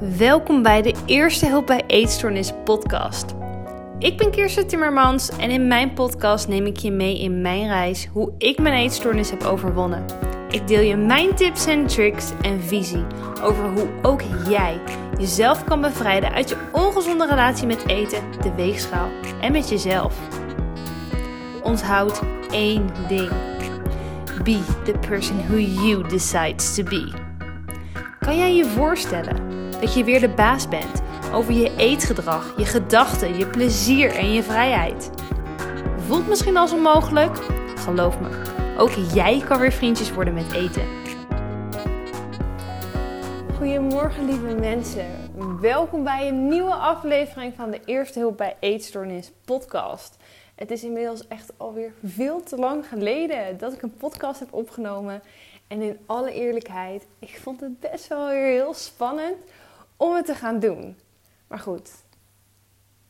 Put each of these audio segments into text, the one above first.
Welkom bij de Eerste Hulp bij Eetstoornis podcast. Ik ben Kirsten Timmermans en in mijn podcast neem ik je mee in mijn reis hoe ik mijn eetstoornis heb overwonnen. Ik deel je mijn tips en tricks en visie over hoe ook jij jezelf kan bevrijden uit je ongezonde relatie met eten, de weegschaal en met jezelf. Onthoud één ding. Be the person who you decides to be. Kan jij je voorstellen dat je weer de baas bent over je eetgedrag, je gedachten, je plezier en je vrijheid? Voelt misschien als onmogelijk? Geloof me, ook jij kan weer vriendjes worden met eten. Goedemorgen lieve mensen. Welkom bij een nieuwe aflevering van de Eerste Hulp bij Eetstoornis podcast. Het is inmiddels echt alweer veel te lang geleden dat ik een podcast heb opgenomen. En in alle eerlijkheid, ik vond het best wel weer heel spannend om het te gaan doen. Maar goed,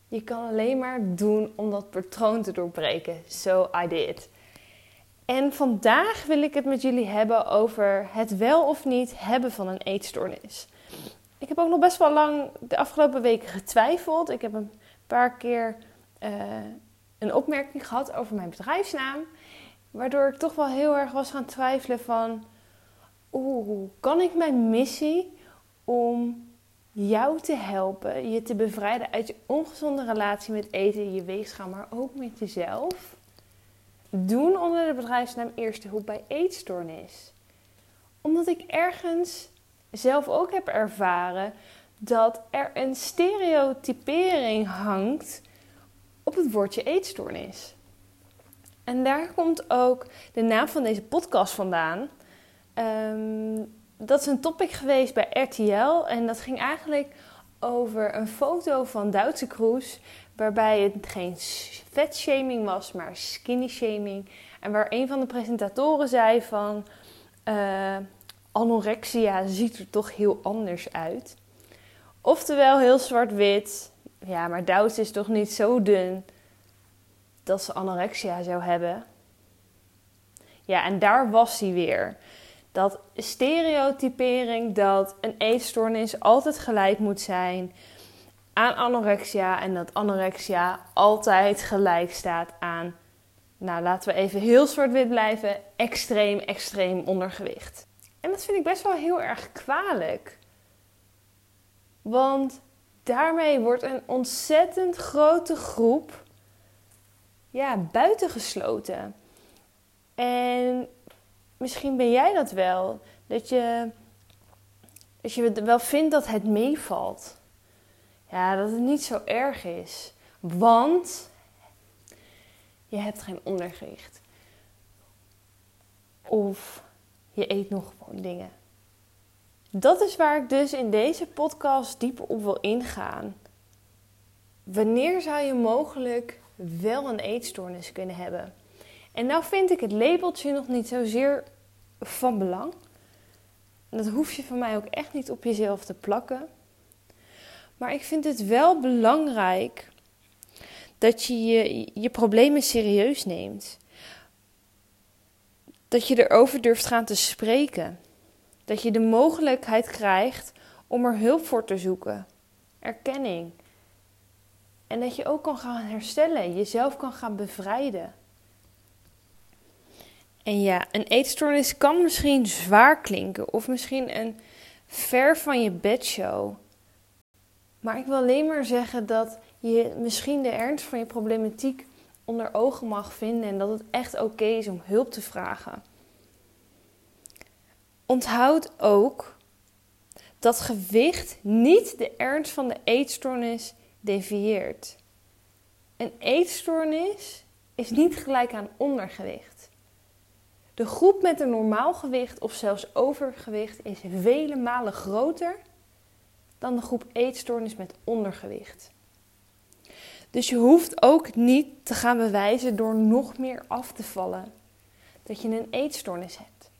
je kan alleen maar doen om dat patroon te doorbreken. So I did. En vandaag wil ik het met jullie hebben over het wel of niet hebben van een eetstoornis. Ik heb ook nog best wel lang de afgelopen weken getwijfeld. Ik heb een paar keer uh, een opmerking gehad over mijn bedrijfsnaam. Waardoor ik toch wel heel erg was gaan twijfelen van... Oeh, kan ik mijn missie om jou te helpen, je te bevrijden uit je ongezonde relatie met eten, je weegschaal, maar ook met jezelf. Doen onder de bedrijfsnaam Eerste Hulp bij Eetstoornis. Omdat ik ergens zelf ook heb ervaren dat er een stereotypering hangt op het woordje eetstoornis. En daar komt ook de naam van deze podcast vandaan. Um, dat is een topic geweest bij RTL. En dat ging eigenlijk over een foto van Duitse Kroes. Waarbij het geen vetshaming was, maar skinny shaming. En waar een van de presentatoren zei van... Uh, anorexia ziet er toch heel anders uit. Oftewel heel zwart-wit. Ja, maar Duits is toch niet zo dun dat ze anorexia zou hebben. Ja, en daar was hij weer dat stereotypering dat een eetstoornis altijd gelijk moet zijn aan anorexia en dat anorexia altijd gelijk staat aan, nou laten we even heel zwart-wit blijven, extreem, extreem ondergewicht. En dat vind ik best wel heel erg kwalijk. Want daarmee wordt een ontzettend grote groep ja, buitengesloten. En misschien ben jij dat wel. Dat je, dat je wel vindt dat het meevalt. Ja, dat het niet zo erg is. Want je hebt geen ondergewicht. Of je eet nog gewoon dingen. Dat is waar ik dus in deze podcast dieper op wil ingaan. Wanneer zou je mogelijk wel een eetstoornis kunnen hebben? En nou vind ik het labeltje nog niet zozeer van belang. Dat hoef je van mij ook echt niet op jezelf te plakken. Maar ik vind het wel belangrijk dat je je, je problemen serieus neemt. Dat je erover durft gaan te spreken. Dat je de mogelijkheid krijgt om er hulp voor te zoeken. Erkenning. En dat je ook kan gaan herstellen, jezelf kan gaan bevrijden. En ja, een eetstoornis kan misschien zwaar klinken of misschien een ver van je bedshow. Maar ik wil alleen maar zeggen dat je misschien de ernst van je problematiek onder ogen mag vinden en dat het echt oké is om hulp te vragen. Onthoud ook dat gewicht niet de ernst van de eetstoornis devieert. Een eetstoornis is niet gelijk aan ondergewicht. De groep met een normaal gewicht of zelfs overgewicht is vele malen groter dan de groep eetstoornis met ondergewicht. Dus je hoeft ook niet te gaan bewijzen door nog meer af te vallen dat je een eetstoornis hebt.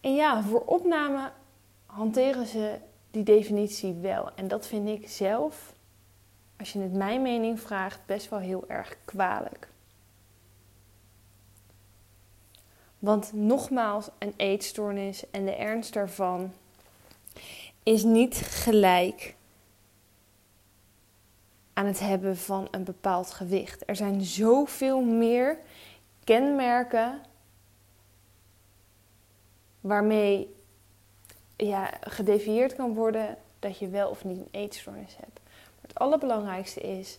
En ja, voor opname hanteren ze die definitie wel. En dat vind ik zelf, als je het mijn mening vraagt, best wel heel erg kwalijk. Want nogmaals, een eetstoornis en de ernst daarvan is niet gelijk aan het hebben van een bepaald gewicht. Er zijn zoveel meer kenmerken waarmee ja, gedefieerd kan worden dat je wel of niet een eetstoornis hebt. Maar het allerbelangrijkste is,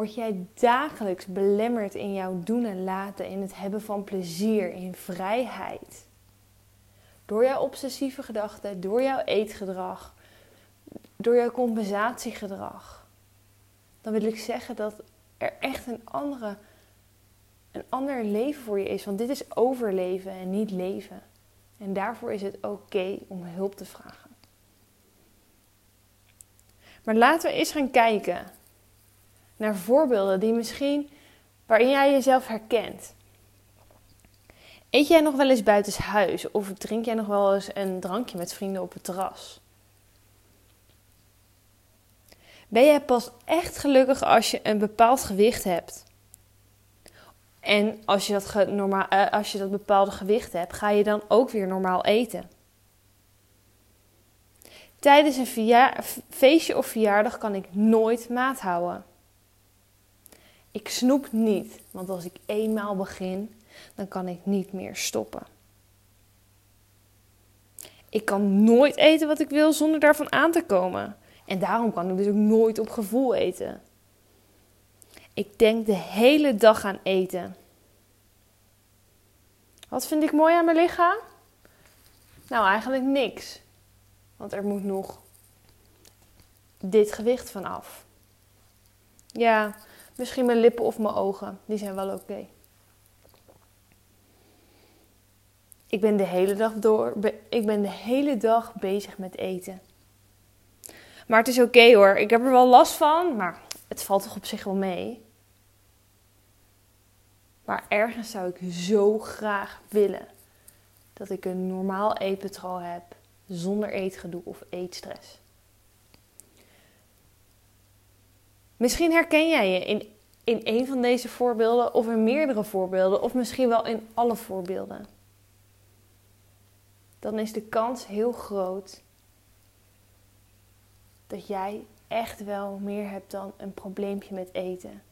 word jij dagelijks belemmerd in jouw doen en laten, in het hebben van plezier, in vrijheid. Door jouw obsessieve gedachten, door jouw eetgedrag, door jouw compensatiegedrag. Dan wil ik zeggen dat er echt een, andere, een ander leven voor je is. Want dit is overleven en niet leven. En daarvoor is het oké om hulp te vragen. Maar laten we eens gaan kijken naar voorbeelden die misschien waarin jij jezelf herkent. Eet jij nog wel eens buitenshuis of drink jij nog wel eens een drankje met vrienden op het terras? Ben jij pas echt gelukkig als je een bepaald gewicht hebt? En als je dat, normaal, eh, als je dat bepaalde gewicht hebt, ga je dan ook weer normaal eten. Tijdens een feestje of verjaardag kan ik nooit maat houden. Ik snoep niet, want als ik eenmaal begin, dan kan ik niet meer stoppen. Ik kan nooit eten wat ik wil zonder daarvan aan te komen. En daarom kan ik dus ook nooit op gevoel eten. Ik denk de hele dag aan eten. Wat vind ik mooi aan mijn lichaam? Nou, eigenlijk niks. Want er moet nog dit gewicht van af. Ja, misschien mijn lippen of mijn ogen. Die zijn wel oké. Ik ben de hele dag door. Ik ben de hele dag bezig met eten. Maar het is oké hoor. Ik heb er wel last van, maar het valt toch op zich wel mee. Maar ergens zou ik zo graag willen dat ik een normaal eetpatroon heb zonder eetgedoe of eetstress. Misschien herken jij je in, in een van deze voorbeelden of in meerdere voorbeelden of misschien wel in alle voorbeelden. Dan is de kans heel groot dat jij echt wel meer hebt dan een probleempje met eten.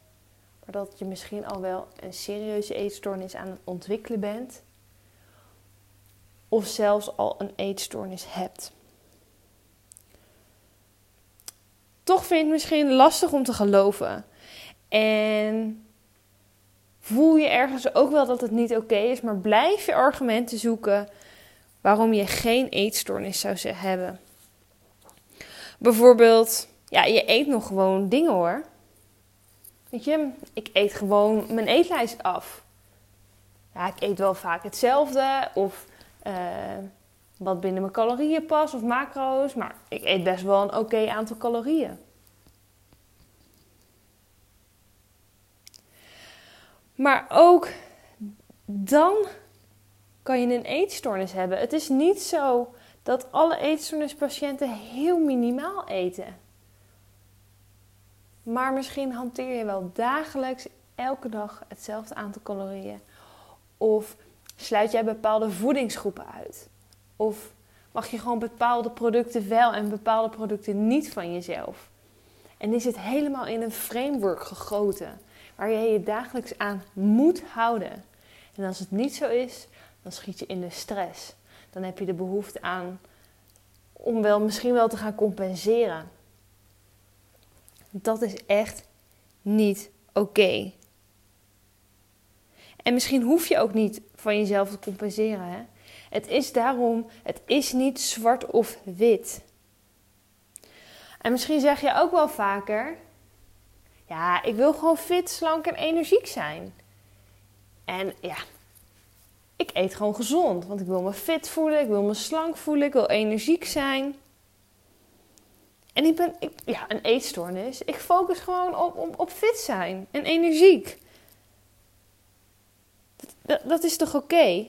Maar dat je misschien al wel een serieuze eetstoornis aan het ontwikkelen bent. Of zelfs al een eetstoornis hebt. Toch vind je het misschien lastig om te geloven. En voel je ergens ook wel dat het niet oké is, maar blijf je argumenten zoeken waarom je geen eetstoornis zou hebben. Bijvoorbeeld, ja, je eet nog gewoon dingen hoor. Weet je, ik eet gewoon mijn eetlijst af. Ja, ik eet wel vaak hetzelfde of uh, wat binnen mijn calorieën past of macro's, maar ik eet best wel een oké aantal calorieën. Maar ook dan kan je een eetstoornis hebben. Het is niet zo dat alle eetstoornispatiënten heel minimaal eten. Maar misschien hanteer je wel dagelijks elke dag hetzelfde aantal calorieën. Of sluit jij bepaalde voedingsgroepen uit. Of mag je gewoon bepaalde producten wel en bepaalde producten niet van jezelf. En is het helemaal in een framework gegoten waar je je dagelijks aan moet houden. En als het niet zo is, dan schiet je in de stress. Dan heb je de behoefte aan om wel misschien wel te gaan compenseren. Dat is echt niet oké. En misschien hoef je ook niet van jezelf te compenseren. Hè? Het is daarom, het is niet zwart of wit. En misschien zeg je ook wel vaker: Ja, ik wil gewoon fit, slank en energiek zijn. En ja, ik eet gewoon gezond. Want ik wil me fit voelen, ik wil me slank voelen, ik wil energiek zijn. En ik ben, ik, ja, een eetstoornis. Ik focus gewoon op, op, fit zijn en energiek. Dat, dat is toch oké?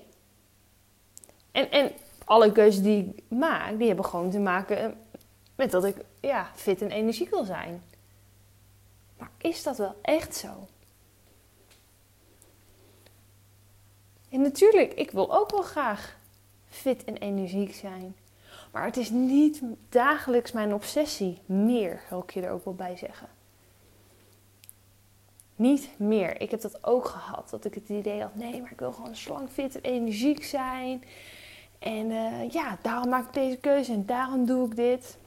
En, en alle keuzes die ik maak, die hebben gewoon te maken met dat ik ja, fit en energiek wil zijn. Maar is dat wel echt zo? En natuurlijk, ik wil ook wel graag fit en energiek zijn. Maar het is niet dagelijks mijn obsessie. Meer, wil ik je er ook wel bij zeggen. Niet meer. Ik heb dat ook gehad. Dat ik het idee had, nee, maar ik wil gewoon slank, fit en energiek zijn. En uh, ja, daarom maak ik deze keuze en daarom doe ik dit.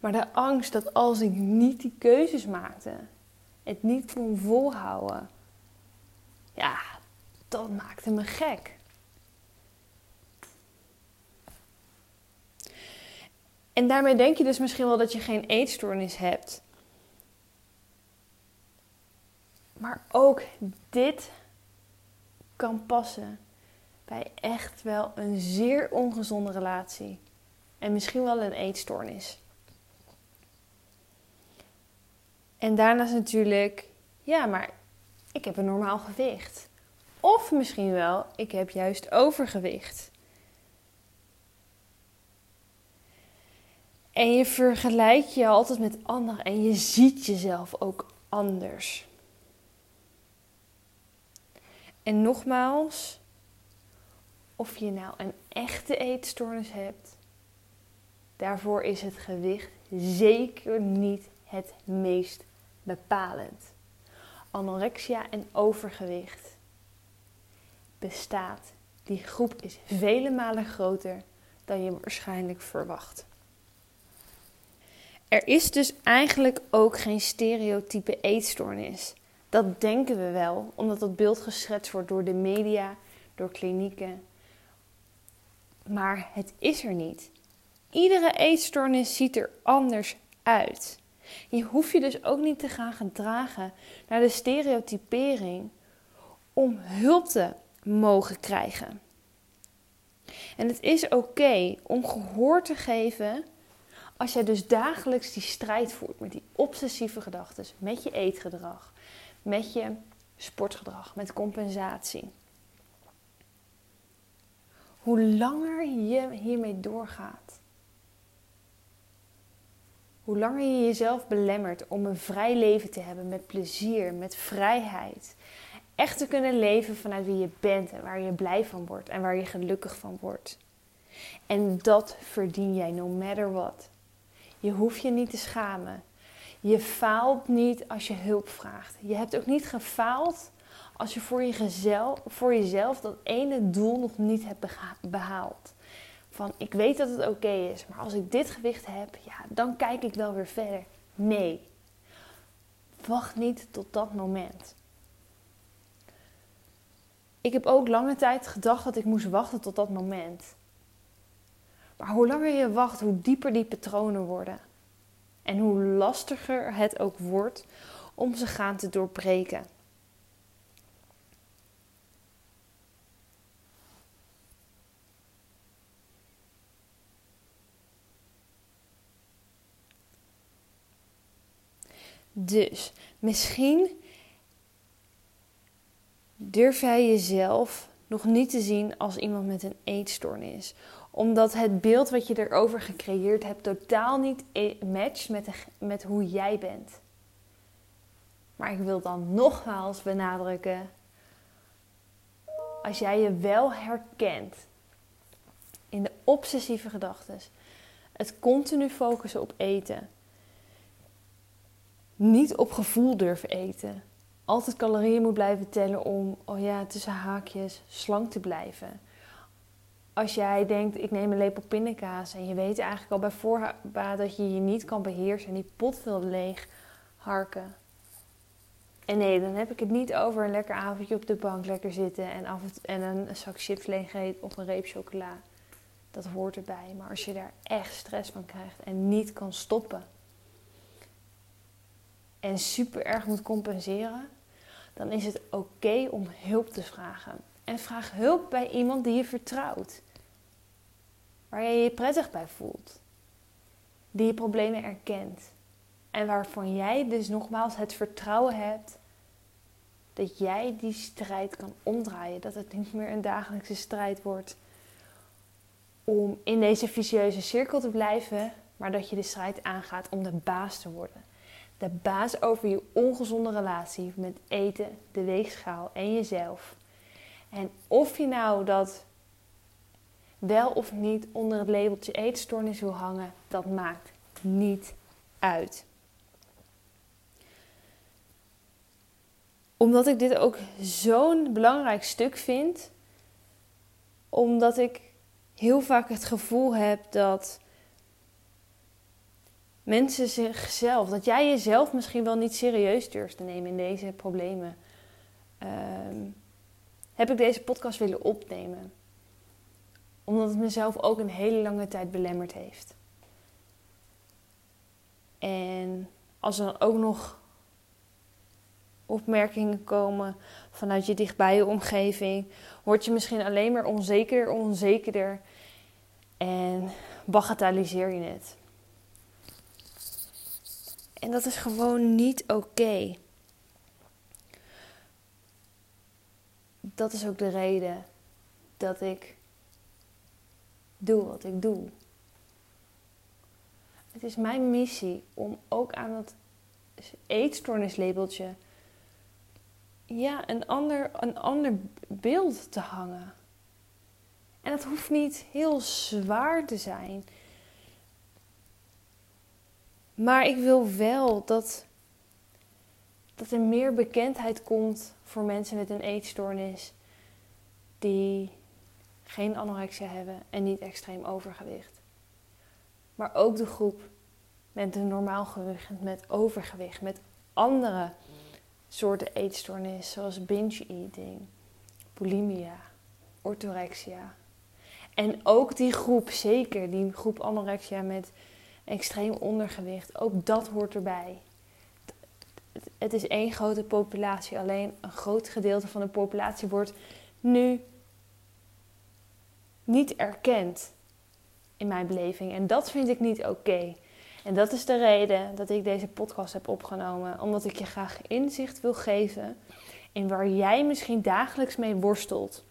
Maar de angst dat als ik niet die keuzes maakte, het niet kon volhouden, ja, dat maakte me gek. En daarmee denk je dus misschien wel dat je geen eetstoornis hebt. Maar ook dit kan passen bij echt wel een zeer ongezonde relatie. En misschien wel een eetstoornis. En daarnaast natuurlijk, ja, maar ik heb een normaal gewicht. Of misschien wel, ik heb juist overgewicht. En je vergelijkt je altijd met anderen en je ziet jezelf ook anders. En nogmaals, of je nou een echte eetstoornis hebt, daarvoor is het gewicht zeker niet het meest bepalend. Anorexia en overgewicht bestaat. Die groep is vele malen groter dan je waarschijnlijk verwacht. Er is dus eigenlijk ook geen stereotype eetstoornis. Dat denken we wel, omdat dat beeld geschetst wordt door de media, door klinieken. Maar het is er niet. Iedere eetstoornis ziet er anders uit. Je hoeft je dus ook niet te gaan gedragen naar de stereotypering om hulp te mogen krijgen. En het is oké om gehoor te geven als jij dus dagelijks die strijd voert met die obsessieve gedachten, met je eetgedrag, met je sportgedrag, met compensatie. Hoe langer je hiermee doorgaat, hoe langer je jezelf belemmert om een vrij leven te hebben met plezier, met vrijheid, echt te kunnen leven vanuit wie je bent en waar je blij van wordt en waar je gelukkig van wordt. En dat verdien jij no matter what. Je hoeft je niet te schamen. Je faalt niet als je hulp vraagt. Je hebt ook niet gefaald als je voor, jezelf, voor jezelf dat ene doel nog niet hebt behaald. Van ik weet dat het oké is, maar als ik dit gewicht heb, ja, dan kijk ik wel weer verder. Nee. Wacht niet tot dat moment. Ik heb ook lange tijd gedacht dat ik moest wachten tot dat moment. Maar hoe langer je wacht, hoe dieper die patronen worden. En hoe lastiger het ook wordt om ze gaan te doorbreken. Dus misschien durf jij jezelf nog niet te zien als iemand met een eetstoornis omdat het beeld wat je erover gecreëerd hebt totaal niet matcht met, met hoe jij bent. Maar ik wil dan nogmaals benadrukken. Als jij je wel herkent in de obsessieve gedachten, het continu focussen op eten, niet op gevoel durven eten, altijd calorieën moet blijven tellen om, oh ja, tussen haakjes, slank te blijven als jij denkt, ik neem een lepel pindakaas en je weet eigenlijk al bij voorbaat dat je je niet kan beheersen en die pot wil leeg harken. En nee, dan heb ik het niet over een lekker avondje op de bank lekker zitten en, af en een zak chips leeg of een reep chocola. Dat hoort erbij. Maar als je daar echt stress van krijgt en niet kan stoppen en super erg moet compenseren, dan is het oké om hulp te vragen. En vraag hulp bij iemand die je vertrouwt. Waar je je prettig bij voelt. Die je problemen erkent. En waarvan jij dus nogmaals het vertrouwen hebt dat jij die strijd kan omdraaien. Dat het niet meer een dagelijkse strijd wordt om in deze vicieuze cirkel te blijven, maar dat je de strijd aangaat om de baas te worden. De baas over je ongezonde relatie met eten, de weegschaal en jezelf. En of je nou dat wel of niet onder het labeltje eetstoornis wil hangen, dat maakt niet uit. Omdat ik dit ook zo'n belangrijk stuk vind, omdat ik heel vaak het gevoel heb dat mensen zichzelf, dat jij jezelf misschien wel niet serieus durft te nemen in deze problemen, ehm, heb ik deze podcast willen opnemen. Omdat het mezelf ook een hele lange tijd belemmerd heeft. En als er dan ook nog opmerkingen komen vanuit je dichtbije omgeving, word je misschien alleen maar onzekerder, onzekerder en bagatelliseer je het. En dat is gewoon niet oké. Dat is ook de reden dat ik doe wat ik doe. Het is mijn missie om ook aan dat eetstoornislabeltje ja, een, ander, een ander beeld te hangen. En dat hoeft niet heel zwaar te zijn. Maar ik wil wel dat, dat er meer bekendheid komt voor mensen met een eetstoornis die geen anorexia hebben en niet extreem overgewicht. Maar ook de groep met een normaal gewicht, met overgewicht, met andere soorten eetstoornis, zoals binge eating, bulimia, orthorexia. En ook die groep, zeker die groep anorexia met extreem ondergewicht, ook dat hoort erbij. Het is één grote populatie, alleen een groot gedeelte van de populatie wordt nu niet erkend in mijn beleving. En dat vind ik niet oké. En dat is de reden dat ik deze podcast heb opgenomen. Omdat ik je graag inzicht wil geven in waar jij misschien dagelijks mee worstelt.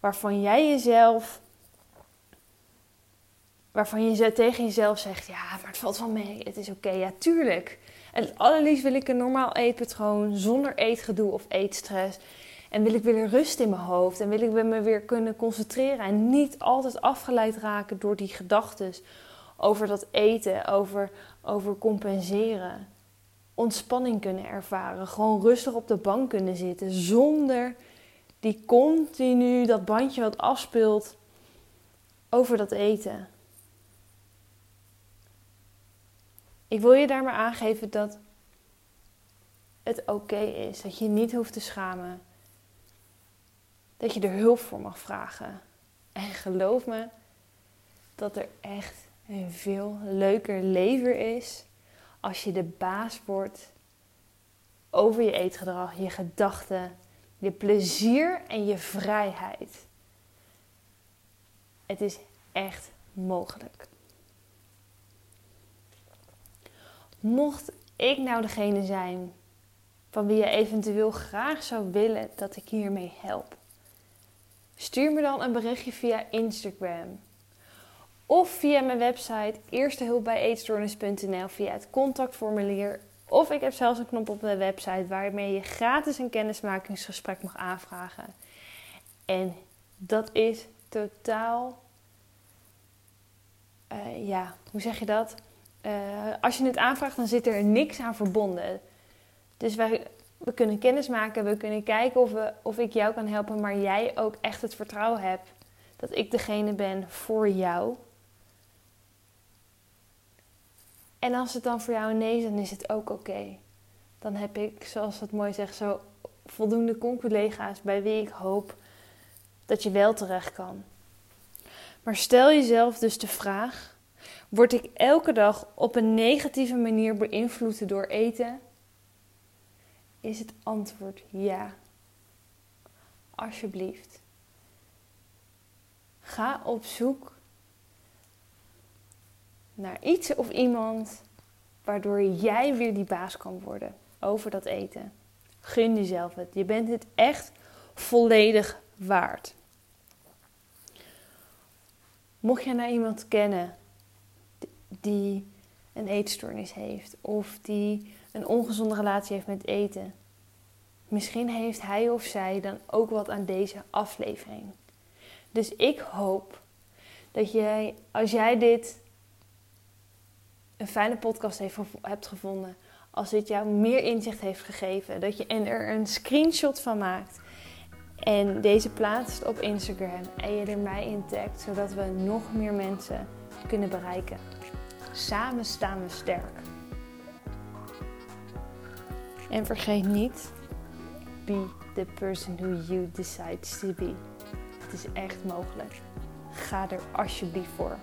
Waarvan jij jezelf. Waarvan je tegen jezelf zegt: Ja, maar het valt wel mee, het is oké. Ja, tuurlijk. En het allerliefst wil ik een normaal eetpatroon zonder eetgedoe of eetstress. En wil ik weer rust in mijn hoofd. En wil ik me weer kunnen concentreren. En niet altijd afgeleid raken door die gedachten over dat eten, over, over compenseren. Ontspanning kunnen ervaren. Gewoon rustig op de bank kunnen zitten. Zonder die continu dat bandje wat afspeelt over dat eten. Ik wil je daar maar aangeven dat het oké is. Dat je niet hoeft te schamen. Dat je er hulp voor mag vragen. En geloof me dat er echt een veel leuker leven is als je de baas wordt over je eetgedrag, je gedachten, je plezier en je vrijheid. Het is echt mogelijk. Mocht ik nou degene zijn van wie je eventueel graag zou willen dat ik hiermee help, stuur me dan een berichtje via Instagram of via mijn website eerstehulpbijeetstoornis.nl via het contactformulier. Of ik heb zelfs een knop op mijn website waarmee je gratis een kennismakingsgesprek mag aanvragen. En dat is totaal, uh, ja, hoe zeg je dat? Uh, als je het aanvraagt, dan zit er niks aan verbonden. Dus wij, we kunnen kennis maken, we kunnen kijken of, we, of ik jou kan helpen, maar jij ook echt het vertrouwen hebt dat ik degene ben voor jou. En als het dan voor jou een nee is, dan is het ook oké. Dan heb ik, zoals het mooi zegt, zo voldoende conculega's bij wie ik hoop dat je wel terecht kan. Maar stel jezelf dus de vraag: word ik elke dag op een negatieve manier beïnvloed door eten? Is het antwoord ja. Alsjeblieft. Ga op zoek naar iets of iemand waardoor jij weer die baas kan worden over dat eten. Gun jezelf het. Je bent het echt volledig waard. Mocht je nou iemand kennen die een eetstoornis heeft of die een ongezonde relatie heeft met eten, misschien heeft hij of zij dan ook wat aan deze aflevering. Dus ik hoop dat jij, als jij dit een fijne podcast heeft, hebt gevonden, als dit jou meer inzicht heeft gegeven, dat je er een screenshot van maakt en deze plaatst op Instagram en je er mij in tagt, zodat we nog meer mensen kunnen bereiken. Samen staan we sterk. En vergeet niet, be the person who you decide to be. Het is echt mogelijk. Ga er alsjeblieft voor.